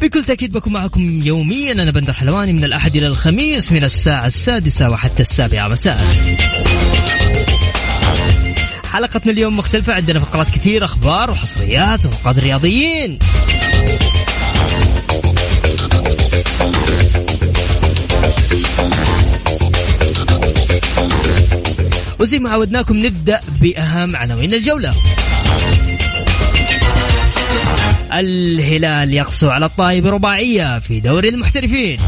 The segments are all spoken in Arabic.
بكل تأكيد بكون معكم يوميا. أنا بندر حلواني من الأحد إلى الخميس من الساعة السادسة وحتى السابعة مساء. حلقتنا اليوم مختلفة. عندنا فقرات كثير أخبار وحصريات ونقاد رياضيين. وزي ما عودناكم نبدأ بأهم عناوين الجولة. الهلال يقسو على الطائب رباعية في دوري المحترفين.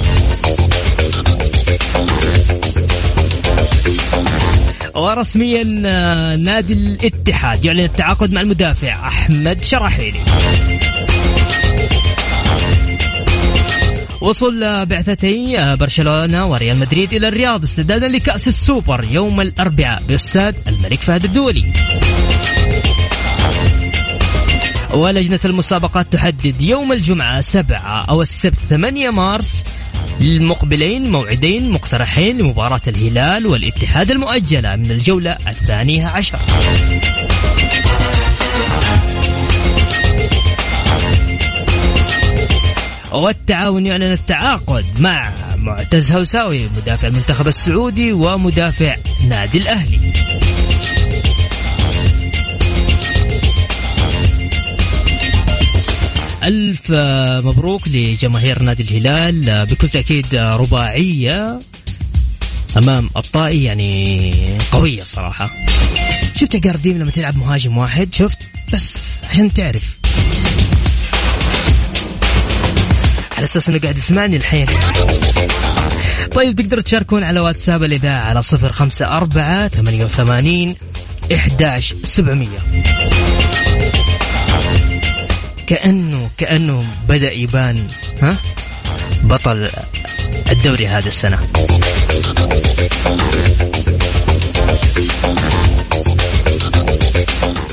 ورسميا آه، نادي الاتحاد يعلن التعاقد مع المدافع أحمد شراحيلي. وصل بعثتي آه، برشلونة وريال مدريد إلى الرياض استعدادا لكأس السوبر يوم الأربعاء باستاد الملك فهد الدولي. ولجنة المسابقات تحدد يوم الجمعة 7 أو السبت 8 مارس المقبلين موعدين مقترحين لمباراة الهلال والاتحاد المؤجلة من الجولة الثانية عشر. والتعاون يعلن التعاقد مع معتز هوساوي مدافع المنتخب السعودي ومدافع نادي الأهلي. ألف مبروك لجماهير نادي الهلال بكل تأكيد رباعية أمام الطائي يعني قوية صراحة. شفت يا جارديم لما تلعب مهاجم واحد؟ شفت؟ بس عشان تعرف. على أساس انه قاعد يسمعني الحين. طيب تقدروا تشاركون على واتساب الإذاعة على صفر خمسة أربعة ثمانية وثمانين إحداش سبعمية. كأنه بدأ يبان ها؟ بطل الدوري هذا السنة.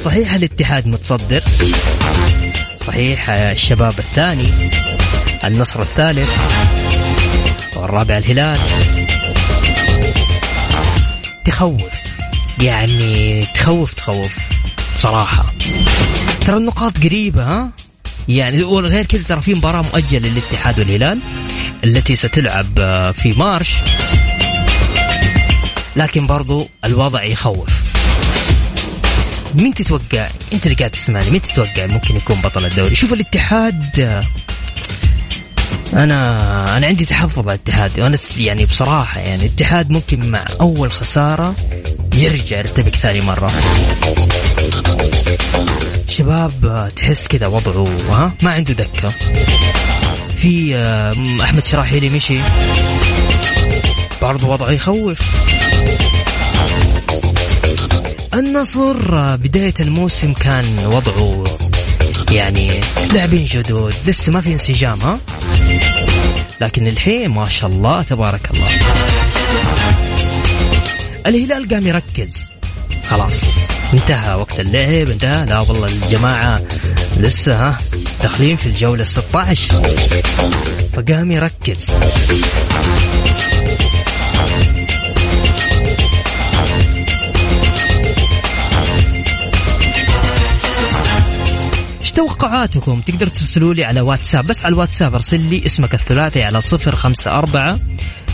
صحيح الاتحاد متصدر. صحيح الشباب الثاني النصر الثالث والرابع الهلال. تخوف يعني تخوف تخوف صراحة. ترى النقاط قريبة ها؟ يعني وغير كذا ترى في مباراة مؤجلة للاتحاد والهلال التي ستلعب في مارش. لكن برضو الوضع يخوف. مين تتوقع؟ انت اللي قاعد تسمعني مين تتوقع ممكن يكون بطل الدوري؟ شوف الاتحاد أنا أنا عندي تحفظ على الاتحاد. وأنا يعني بصراحة يعني الاتحاد ممكن مع أول خسارة يرجع يرتبك ثاني مرة. شباب تحس كذا وضعه ها؟ ما عنده دكة. في أحمد شراحيلي مشي. برضه وضعه يخوف. النصر بداية الموسم كان وضعه يعني لاعبين جدد. لسه ما في انسجام ها؟ لكن الحين ما شاء الله تبارك الله. الهلال قام يركز. خلاص. انتهى وقت اللعب انتهى. لا والله الجماعة لسه ها داخلين في الجولة 16 فقام يركز. توقعاتكم؟ تقدر ترسلوا لي على واتساب بس على الواتساب أرسل لي اسمك الثلاثي على 054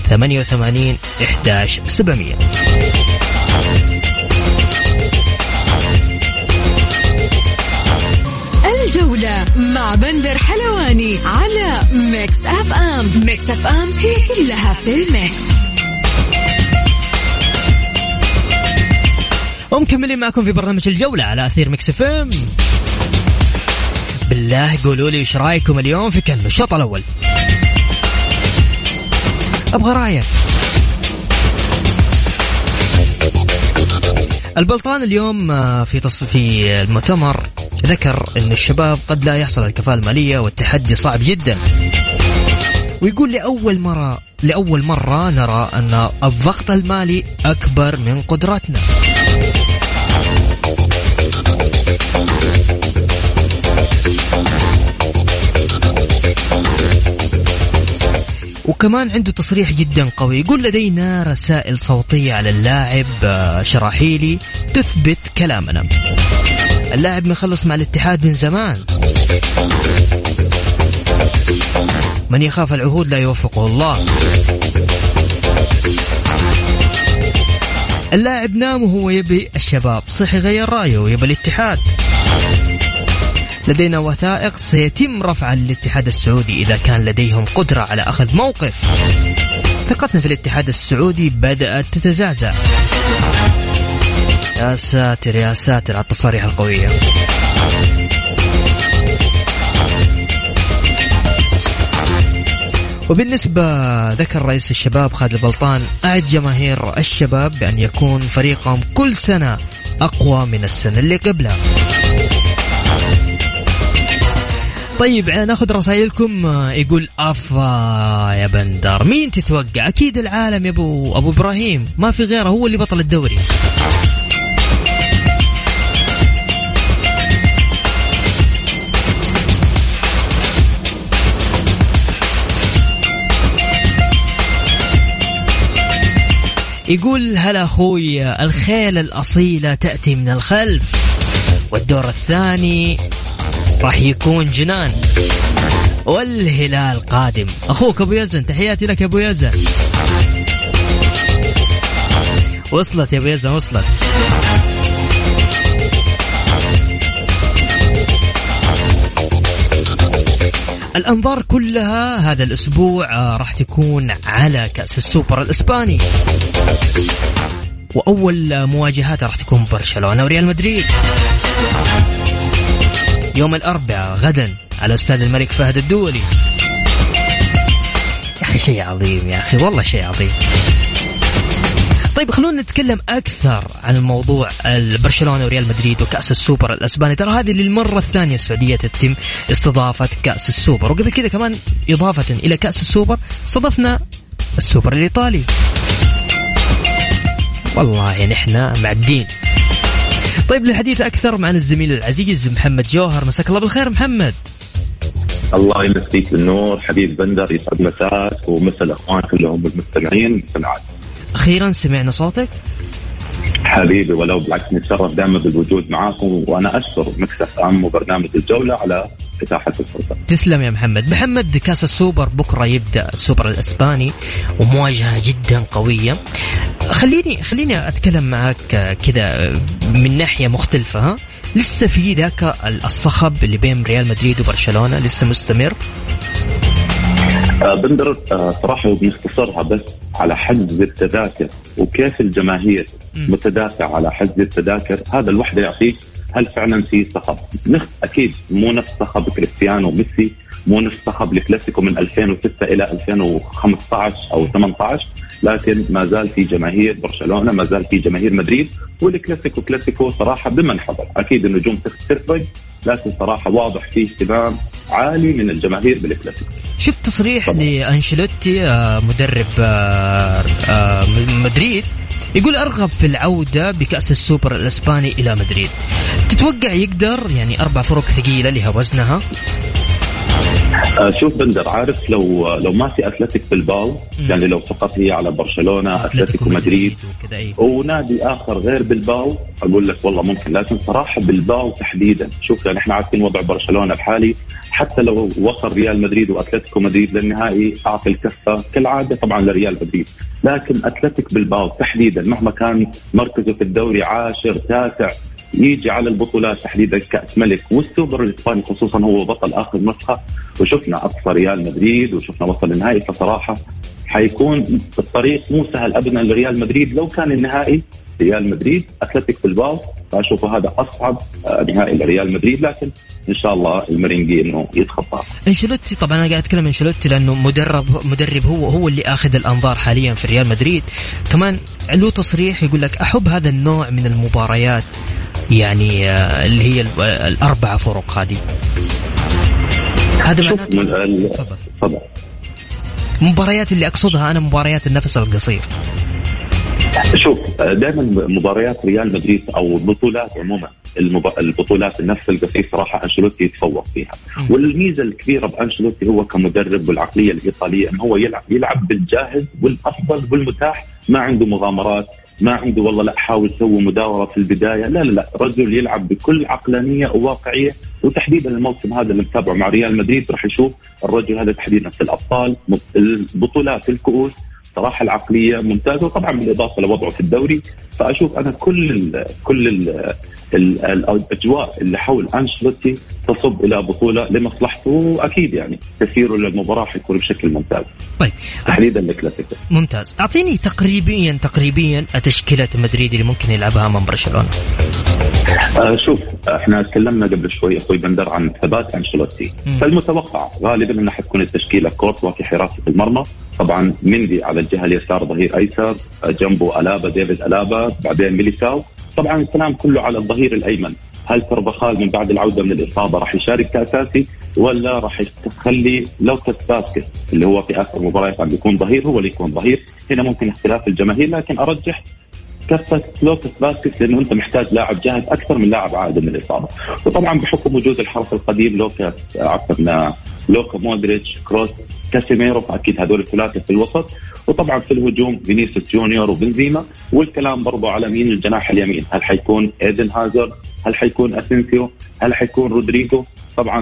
88 11 700 مع بندر حلواني على Mix FM. Mix FM هي كلها في ال mix. ومكملين معكم في برنامج الجولة على أثير Mix FM. بالله قولوا لي إيش رأيكم اليوم في كلمة الشوط الأول؟ أبغى رأيك. البلطان اليوم آه، في تص... في المؤتمر ذكر أن الشباب قد لا يحصل على الكفاءة المالية والتحدي صعب جدا. ويقول لأول مرة لأول مرة نرى أن الضغط المالي أكبر من قدرتنا وكمان عنده تصريح جدا قوي. يقول لدينا رسائل صوتية على اللاعب شراحيلي تثبت كلامنا. اللاعب مخلص مع الاتحاد من زمان. من يخاف العهود لا يوفقه الله. اللاعب نام وهو يبي الشباب. صح يغير رأيه ويبي الاتحاد. لدينا وثائق سيتم رفع الاتحاد السعودي إذا كان لديهم قدرة على أخذ موقف. ثقتنا في الاتحاد السعودي بدأت تتزعزع يا ساتر يا ساتر على التصاريح القوية. وبالنسبة ذكر رئيس الشباب خالد البلطان أعد جماهير الشباب بأن يكون فريقهم كل سنة أقوى من السنة اللي قبلها. طيب ناخذ رسائلكم. يقول أفا يا بندر مين تتوقع؟ أكيد العالم يا ابو أبو إبراهيم ما في غيره هو اللي بطل الدوري. يقول هلا أخوي الخيل الأصيلة تأتي من الخلف والدور الثاني راح يكون جنان. والهلال قادم. أخوك أبو يزن تحياتي لك يا أبو يزن. وصلت يا أبو يزن وصلت. الأنظار كلها هذا الأسبوع آه، راح تكون على كأس السوبر الإسباني. وأول مواجهات راح تكون برشلونة وريال مدريد. يوم الأربعاء غدا على استاد الملك فهد الدولي. يا أخي شيء عظيم يا أخي والله شيء عظيم. طيب خلونا نتكلم أكثر عن الموضوع برشلونه وريال مدريد وكأس السوبر الأسباني. ترى هذه للمرة الثانية السعودية تتم استضافة كأس السوبر وقبل كذا كمان إضافة إلى كأس السوبر استضفنا السوبر الإيطالي. والله نحن معدين. طيب للحديث أكثر معنا الزميل العزيز محمد جوهر. مساك الله بالخير محمد. الله يمسيك بالنور. حبيب بندر يسعد مساك ومسا الاخوان كلهم المستمعين والمستمعات أخيرا سمعنا صوتك. حبيبي ولو بالعكس نتشرف دائما بالوجود معاكم وأنا أشكر Mix FM وبرنامج الجولة على إتاحة الفرصة. تسلم يا محمد، محمد كاس السوبر بكرة يبدأ السوبر الإسباني ومواجهة جدا قوية. خليني خليني أتكلم معك كذا من ناحية مختلفة ها؟ لسه في ذاك الصخب اللي بين ريال مدريد وبرشلونة لسه مستمر؟ آه، بندر آه، صراحة وبنختصرها بس على حجز التذاكر وكيف الجماهير متدافعة على حجز التذاكر هذا الوحدة يعطيك هل فعلا في صخب؟ أكيد مو نفس صخب كريستيانو وميسي مو نفس صخب الكلاسيكو من 2006 إلى 2015 أو 18 لكن ما زال في جماهير برشلونة ما زال في جماهير مدريد والكلاسيكو كلاسيكو صراحة بمن حضر. أكيد النجوم تفرق لكن صراحة واضح في اهتمام عالي من الجماهير بالكلاسيكو. شفت تصريح لأنشيلوتي آه، مدرب آه، آه، مدريد يقول أرغب في العودة بكأس السوبر الإسباني إلى مدريد. تتوقع يقدر؟ يعني أربع فرق ثقيلة لها وزنها شوف بندر عارف لو لو ما في اتلتيك بلباو يعني لو فقط هي على برشلونة أتلتيكو مدريد إيه. ونادي آخر غير بلباو أقول لك والله ممكن لكن صراحة بلباو تحديدا. شوف يعني إحنا عارفين وضع برشلونة الحالي حتى لو وصل ريال مدريد وأتلتيكو مدريد للنهائي أعطي الكفة كالعادة طبعا لريال مدريد. لكن اتلتيك بلباو تحديدا مهما كان مركزه في الدوري عاشر تاسع يجي على البطولات تحديدا كأس ملك والسوبر الاسباني خصوصا هو بطل آخر نسخه وشفنا اقصى ريال مدريد وشفنا وصل النهائي فصراحة حيكون الطريق مو سهل ابدا لريال مدريد. لو كان النهائي ريال مدريد أتلتيك بلباو فأشوف هذا أصعب نهائي لريال مدريد. لكن إن شاء الله الميرينجي إنه يتخطى. إنشيلوتي طبعا أنا قاعد أتكلم إنشيلوتي لأنه مدرب مدرب هو هو اللي آخذ الأنظار حاليا في ريال مدريد. كمان له تصريح يقول لك أحب هذا النوع من المباريات. يعني آه، اللي هي الاربعه فرق هذه. هذا معناته تفضل. مباريات اللي أقصدها أنا مباريات النفس القصير. شوف دائما مباريات ريال مدريد أو البطولات عموما البطولات النفس القصير صراحة أنشيلوتي يتفوق فيها. والميزة الكبيرة بأنشيلوتي هو كمدرب والعقليه الإيطالية انه هو يلعب يلعب بالجاهز والأفضل والمتاح ما عنده مغامرات ما عنده والله لا حاول سوي مداورة في البداية. لا لا لا رجل يلعب بكل عقلانية وواقعية وتحديدا الموسم هذا اللي متابعه مع ريال مدريد راح يشوف الرجل هذا تحديدا في الأبطال البطولات الكؤوس. صراحة العقلية ممتازة وطبعا بالإضافة لوضعه في الدوري. فأشوف أنا كل ال كل ال الأجواء اللي حول انشلوتي تصب إلى بطولة لمصلحته واكيد يعني تسييره للمباراة حيكون بشكل ممتاز. طيب. تحديدا لكلاسيكو. ممتاز، أعطيني تقريبيا تقريبيا تشكيله مدريد اللي ممكن يلعبها امام برشلونة. آه شوف إحنا تكلمنا قبل شوي أخوي بندر عن ثبات أنشيلوتي. فالمتوقع غالبا انها حتكون التشكيلة كورتوا في حراسه المرمى. طبعا مندي على الجهة اليسار ظهير أيسر جنبه ألابا ديفيد ألابا بعدين ميليتاو طبعا الكلام كله على الظهير الأيمن. هل كربخال من بعد العودة من الإصابة راح يشارك كأساسي ولا راح تخلي لوكاس فاسكيز اللي هو في آخر مباريات عم بيكون ظهير هو اللي يكون ظهير. هنا ممكن اختلاف الجماهير لكن أرجح كفة لوكاس فاسكيز لأنه أنت محتاج لاعب جاهز أكثر من لاعب عائد من الإصابة. وطبعا بحكم وجود الحرس القديم لوكاس عفوا لوكا مودريتش كروس كاسيميرو فأكيد هذول الثلاثه في الوسط. وطبعا في الهجوم فينيسيوس جونيور وبنزيما والكلام برضه على مين؟ الجناح اليمين. هل حيكون إيدن هازارد؟ هل حيكون أسينسيو؟ هل حيكون رودريجو؟ طبعا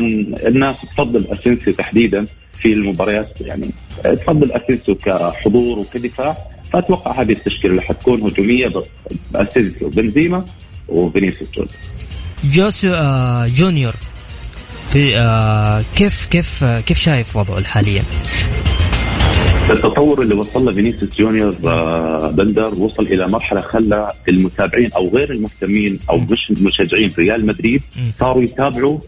الناس تفضل أسينسيو تحديدا في المباريات يعني تفضل أسينسيو كحضور وكدفاع فأتوقع هذه التشكيلة اللي حتكون هجومية اسينسيو بنزيما وفينيسيوس جونيور. جوسو آه جونيور في آه كيف كيف آه كيف شايف وضعه حاليا؟ التطور اللي وصل له فينيسيوس جونيور آه، بندر وصل إلى مرحلة خلى المتابعين أو غير المهتمين أو مش مشجعين ريال مدريد صاروا يتابعوا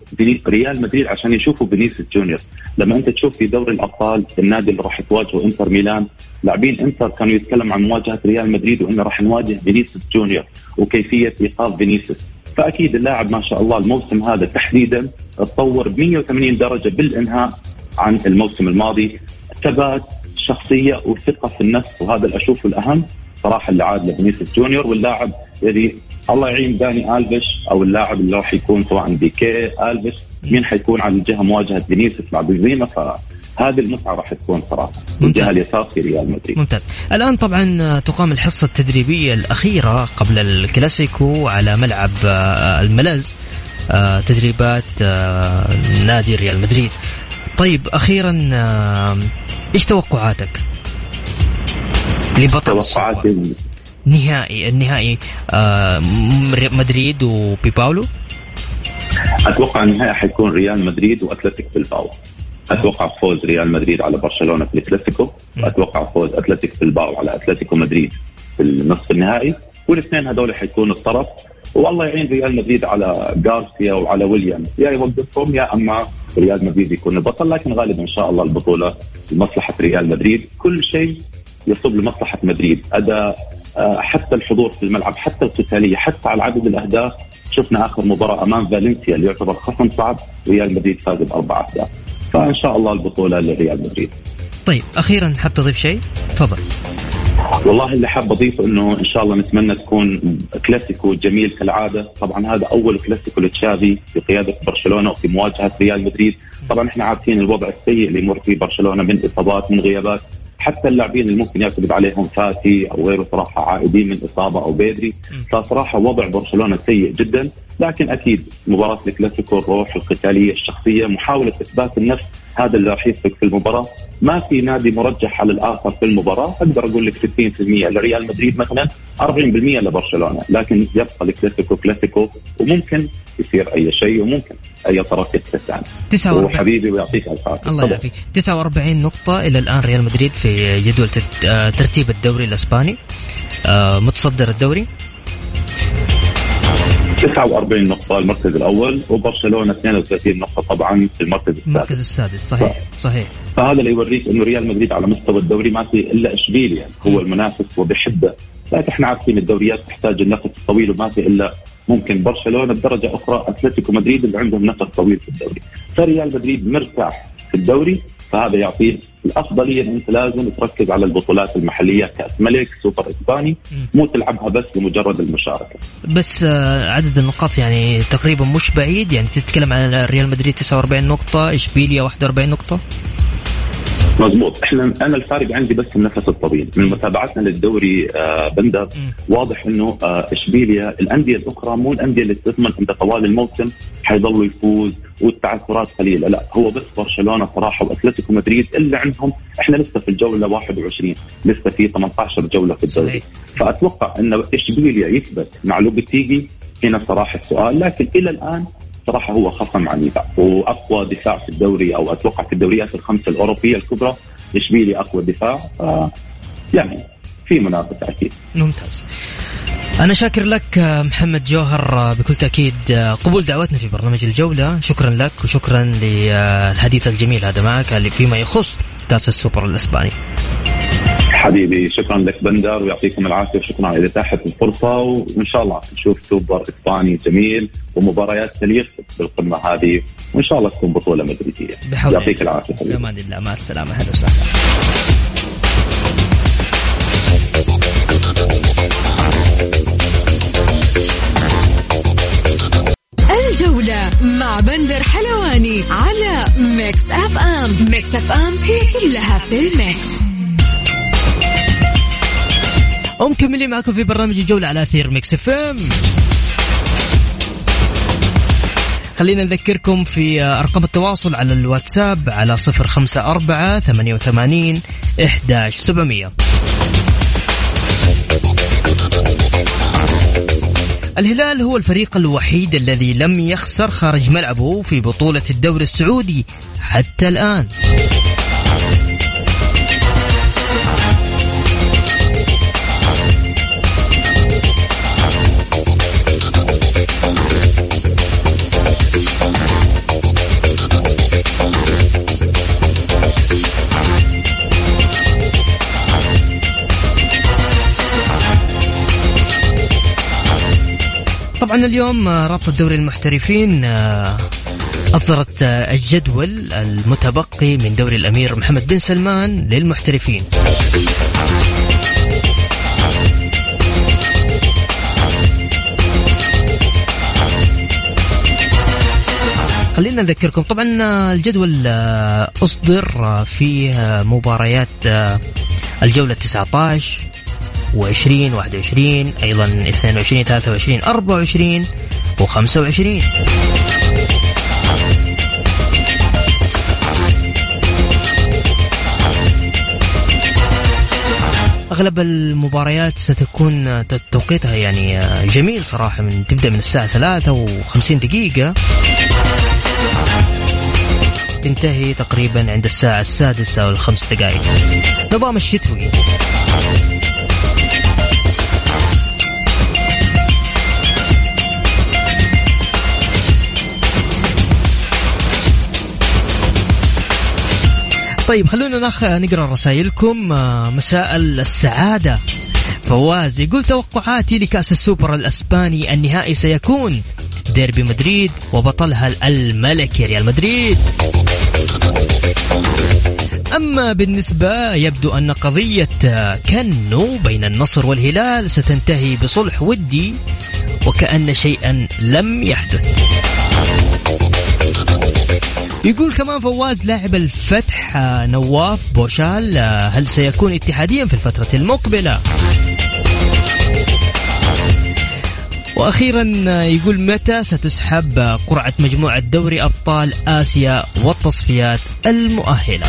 ريال مدريد عشان يشوفوا فينيسيوس جونيور. لما أنت تشوف في دوري الأبطال النادي اللي راح تواجهه إنتر ميلان لاعبين إنتر كانوا يتكلم عن مواجهة ريال مدريد وإنه راح نواجه فينيسيوس جونيور وكيفية إيقاف فينيسيوس. فأكيد اللاعب ما شاء الله الموسم هذا تحديدا تطور ب 180 درجة بالإنهاء عن الموسم الماضي. ثبات شخصيه وثقه في النفس وهذا اللي أشوفه الأهم صراحة اللي عاد لفينيسيوس جونيور واللاعب الذي الله يعين داني ألفيش أو اللاعب اللي راح يكون سواء بيكيه ألفيش مين حيكون على الجهه مواجهة فينيسيوس مع بنزيما؟ هذه المتعة راح تكون صراحة الجهه اليسار في ريال مدريد. ممتاز. الآن طبعا تقام الحصة التدريبية الأخيرة قبل الكلاسيكو على ملعب آه، الملز آه، تدريبات آه، نادي ريال مدريد. طيب أخيرا إيش توقعاتك؟ لبطل توقعاتي. نهائي النهائي مدريد وبيباولو؟ أتوقع النهائي حيكون ريال مدريد واتلتيك بالباو أتوقع فوز ريال مدريد على برشلونة في الكلاسيكو واتوقع فوز اتلتيك بلباو على أتلتيكو مدريد في النصف النهائي. والاثنين هذول حيكونوا الطرف. والله يعين ريال مدريد على جارسيا وعلى ويليامز. يا يوقفهم يا أما ريال مدريد يكون البطل لكن غالبا إن شاء الله البطولة لمصلحة ريال مدريد. كل شيء يصب لمصلحة مدريد. أداء آه، حتى الحضور في الملعب حتى القتالية حتى على عدد الأهداف. شفنا آخر مباراة أمام فالنسيا اللي يعتبر خصم صعب. ريال مدريد فاز باربع أهداف. فإن شاء الله البطولة لريال مدريد. طيب أخيرا حاب تضيف شيء؟ تفضل. والله اللي حاب أضيفه إنه إن شاء الله نتمنى تكون كلاسيكو جميل كالعادة، طبعا هذا أول كلاسيكو لتشافي بقياده برشلونة وفي مواجهة ريال مدريد، طبعا إحنا عارفين الوضع السيء اللي يمر فيه برشلونة من إصابات من غيابات، حتى اللاعبين اللي ممكن يعتمد عليهم فاتي أو غيره صراحة عائدين من إصابة أو بيدري. فصراحة وضع برشلونة سيء جدا. لكن أكيد مباراة الكلاسيكو الروح القتالية الشخصية محاولة إثبات النفس هذا اللي راح يفرق في المباراة. ما في نادي مرجح على الآخر في المباراة. أقدر أقول لك 60% لريال مدريد مثلا 40% لبرشلونه لكن يبقى الكلاسيكو كلاسيكو وممكن يصير أي شيء وممكن أي طرف ثاني 49 وحبيبي ويعطيك العافيه الله يعافيك. 49 نقطة إلى الآن ريال مدريد في جدول آه، ترتيب الدوري الإسباني. آه، متصدر الدوري. 49 نقطة المركز الأول وبرشلونة 32 نقطة طبعا في المركز السادس المركز السادس صحيح صحيح. فهذا اللي يوريك إنه ريال مدريد على مستوى الدوري ما في إلا اشبيليا هو المنافس وبحبة. لكن إحنا عارفين الدوريات تحتاج النفس الطويل وما في إلا ممكن برشلونة بدرجة أخرى أتلتيكو مدريد اللي عندهم نفس طويل في الدوري. فريال مدريد مرتاح في الدوري فهذا يعطيه الأفضلية ان انت لازم تركز على البطولات المحلية كأس ملك سوبر إسباني مو تلعبها بس لمجرد المشاركة. بس آه، عدد النقاط يعني تقريبا مش بعيد يعني تتكلم عن ريال مدريد 49 نقطة إشبيليا 41 نقطة؟ مضبوط. إحنا أنا الفارق عندي بس النفس الطويل من متابعتنا للدوري آه بندر واضح إنه آه إشبيليا الأندية الأخرى مو الأندية اللي تضمن انت طوال الموسم حيضل يفوز والتعثرات قليلة. لا هو بس برشلونة صراحة وأتلتيكو مدريد اللي عندهم إحنا لسه في الجولة 21 لسه في 18 جولة في الدوري. فأتوقع ان إشبيليا يثبت مع لوبيتيجي هنا صراحة السؤال لكن إلى الآن صراحة هو خصم عنيف وأقوى دفاع في الدوري أو أتوقع في الدوريات الخمسة الأوروبية الكبرى اشبيليا اقوى دفاع آه يعني في منافسة أكيد. ممتاز. أنا شاكر لك آه، محمد جوهر آه، بكل تأكيد قبول دعوتنا في برنامج الجولة. شكرا لك وشكرا للحديث الجميل هذا معك فيما يخص كأس السوبر الإسباني. حبيبي شكرا لك بندر ويعطيكم العافية وشكرا على إتاحة الفرصة وإن شاء الله نشوف سوبر إسباني جميل ومباريات تليق بالقمة هذه وإن شاء الله تكون بطولة مدريدية. بحول يعطيك العافية حبيبي. بأمان الله. مع السلامة. أهلا وسهلا. الجولة مع بندر حلواني على Mix FM. Mix FM هي كلها في ال mix. ومكملين معكم في برنامج الجولة على أثير Mix FM. خلينا نذكركم في أرقام التواصل على الواتساب على صفر خمسة أربعة ثمانية وثمانين إحداش سبعمية. الهلال هو الفريق الوحيد الذي لم يخسر خارج ملعبه في بطولة الدوري السعودي حتى الآن. طبعا اليوم آه، رابطة دوري المحترفين آه، أصدرت آه، الجدول المتبقي من دوري الأمير محمد بن سلمان للمحترفين. خلينا نذكركم. طبعا الجدول أصدر في مباريات الجولة 19 وعشرين واحد وعشرين أيضا اثنين وعشرين ثلاثة وعشرين أربعة وعشرين وخمسة وعشرين. أغلب المباريات ستكون توقيتها يعني جميل صراحة من تبدأ من الساعة 3 و50 دقيقة. تنتهي تقريبا عند الساعة السادسة والخمس دقائق. نظام الشتوي. طيب خلونا ناخ... نقرأ رسائلكم. آه، مساء السعادة. فواز يقول توقعاتي لكأس السوبر الأسباني النهائي سيكون ديربي مدريد وبطلها الملكي ريال مدريد. أما بالنسبة يبدو أن قضية آه، كنو بين النصر والهلال ستنتهي بصلح ودي وكأن شيئا لم يحدث. يقول كمان فواز لاعب الفتح آه، نواف بوشال آه، هل سيكون اتحاديا في الفترة المقبلة؟ وأخيرا يقول متى ستسحب قرعة مجموعة دوري أبطال آسيا والتصفيات المؤهلة؟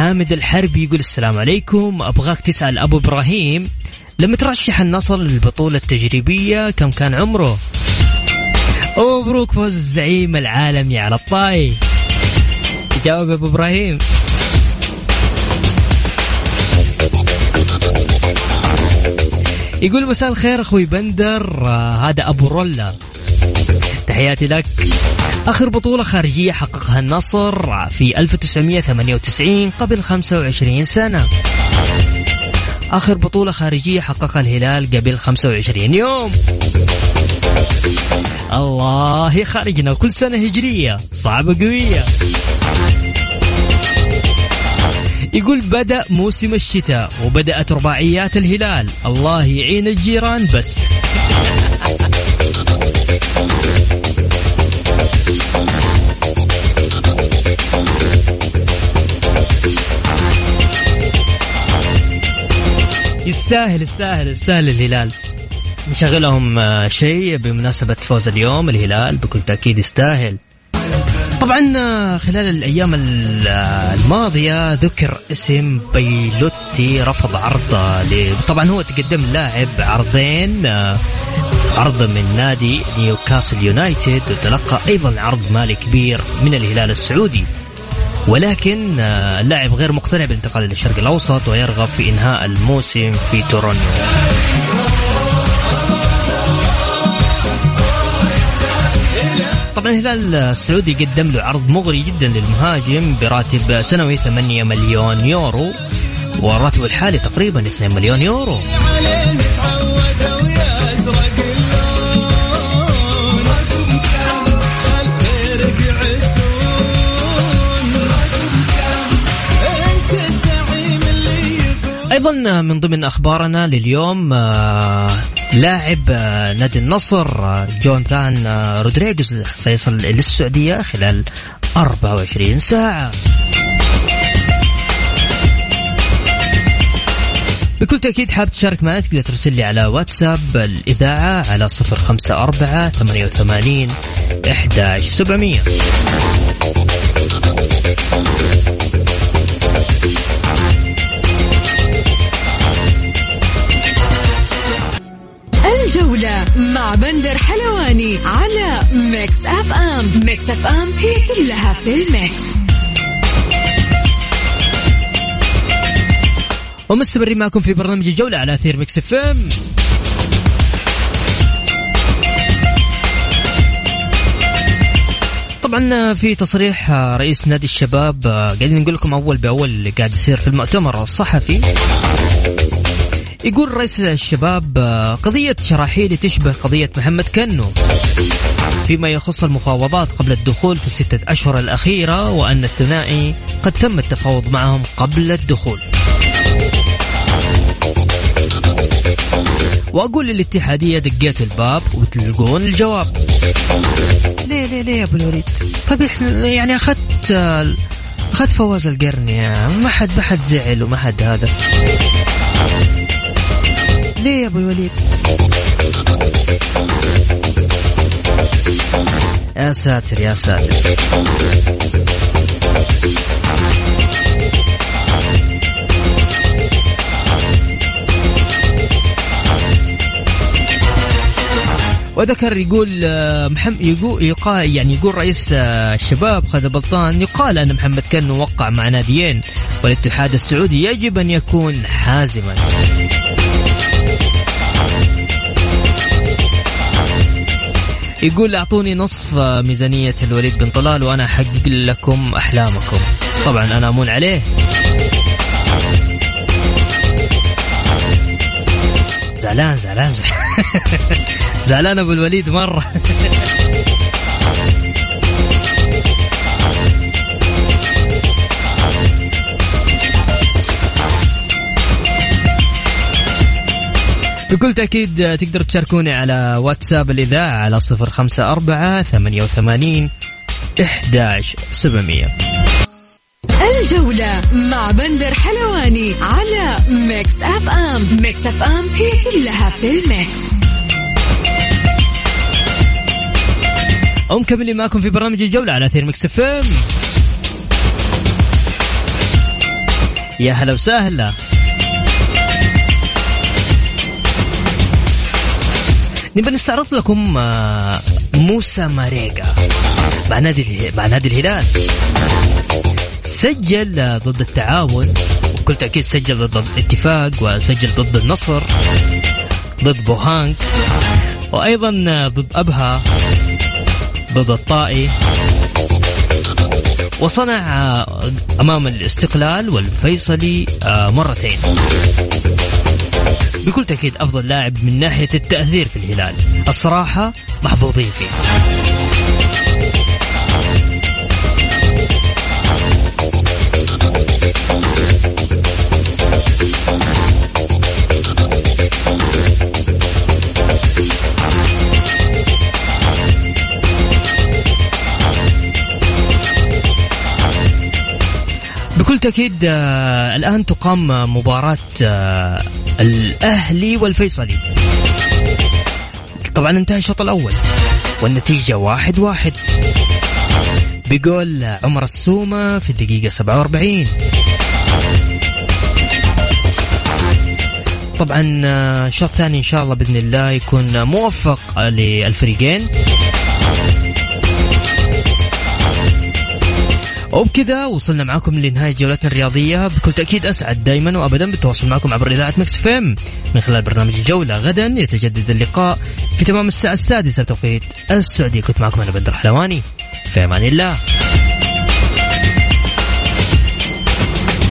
حامد الحربي يقول السلام عليكم. أبغاك تسأل أبو إبراهيم لما ترشح النصر للبطولة التجريبية؟ كم كان عمره؟ مبروك فوز الزعيم العالمي على الطاي. جاوب أبو إبراهيم. يقول مساء الخير أخوي بندر آه هذا أبو رولا. تحياتي لك. آخر بطولة خارجية حققها النصر في 1998 قبل 25 سنة. آخر بطولة خارجية حققها الهلال قبل 25 يوم. الله خارجنا كل سنة هجرية صعبة قوية. يقول بدأ موسم الشتاء وبدأت رباعيات الهلال. الله يعين الجيران بس. يستاهل يستاهل يستاهل الهلال. نشغلهم آه، شيء بمناسبة فوز اليوم الهلال بكل تأكيد يستاهل. طبعا آه، خلال الأيام الماضية ذكر اسم بيلوتي رفض عرضه طبعا هو تقدم لاعب عرضين آه، عرض من نادي نيوكاسل يونايتد وتلقى أيضا عرض مالي كبير من الهلال السعودي. ولكن آه، اللاعب غير مقتنع بالانتقال إلى الشرق الأوسط ويرغب في إنهاء الموسم في تورونتو طبعا الهلال السعودي قدم له عرض مغري جدا للمهاجم براتب سنوي 8 مليون يورو والراتب الحالي تقريبا 2 مليون يورو. أيضا من ضمن أخبارنا لليوم آه، لاعب آه، نادي النصر آه، جونثان رودريغز سيصل للسعوديه خلال 24 ساعة. بكل تأكيد حاب تشارك معي تقدر ترسل لي على واتساب الإذاعة على صفر خمسة أربعة ثمانية وثمانين إحداش سبعمية. الجولة مع بندر حلواني على Mix FM. Mix FM هي كلها في ال mix. ومستمرين معكم في برنامج الجولة على أثير Mix FM. طبعا في تصريح رئيس نادي الشباب قاعدين نقول لكم أول بأول اللي قاعد يصير في المؤتمر الصحفي. يقول رئيس الشباب قضية شراحيلي تشبه قضية محمد كنو. فيما يخص المفاوضات قبل الدخول في الستة أشهر الأخيرة وأن الثنائي قد تم التفاوض معهم قبل الدخول. وأقول للاتحادية دقيت الباب وتلقون الجواب. ليه ليه ليه يا أبو الوليد؟ طيب يعني اخذت أخذت فواز القرني ما حد ما حد زعل وما حد هذا. ليه يا أبو الوليد؟ يا ساتر يا ساتر. وذكر يقول آه، محمد يقول يقال يعني يقول رئيس آه، الشباب خالد بلطان يقال أن محمد كان وقع مع ناديين والاتحاد السعودي يجب أن يكون حازما. يقول أعطوني نصف ميزانية الوليد بن طلال وأنا أحقق لكم أحلامكم. طبعا أنا أمون عليه. زعلان زعلان زعلان, زعلان أبو الوليد مرة. بكل تأكيد تقدر تشاركوني على واتساب الإذاعة على صفر خمسة أربعة ثمانية وثمانين إحداش سبعمية. الجولة مع بندر حلواني على Mix FM. Mix FM هي كلها في ال mix. ومكملين معكم في برنامج الجولة على أثير Mix FM. يا هلا وسهلا. نبي نستعرض لكم آه، موسى ماريجا مع نادي مع نادي الهلال. سجل ضد التعاون. وبكل تأكيد سجل ضد الاتفاق وسجل ضد النصر ضد بوهانك وأيضا ضد أبها ضد الطائي. وصنع أمام الاستقلال والفيصلي آه، مرتين. بكل تأكيد أفضل لاعب من ناحية التأثير في الهلال. الصراحة محظوظين فيه. بكل تأكيد آه الآن تقام مباراة آه الأهلي والفيصلي. طبعا انتهى الشوط الأول والنتيجة واحد واحد. بقول عمر السومة في الدقيقة 47 طبعا آه، الشوط الثاني إن شاء الله بإذن الله يكون موفق للفريقين. وبكذا وصلنا معاكم لنهاية جولتنا الرياضية. بكل تأكيد أسعد دائما وأبدا بالتواصل معكم عبر إذاعة مكس فيم من خلال برنامج الجولة غدا يتجدد اللقاء في تمام الساعة السادسة. بتوقيت السعودية كنت معكم أنا بدر حلواني. في أمان الله.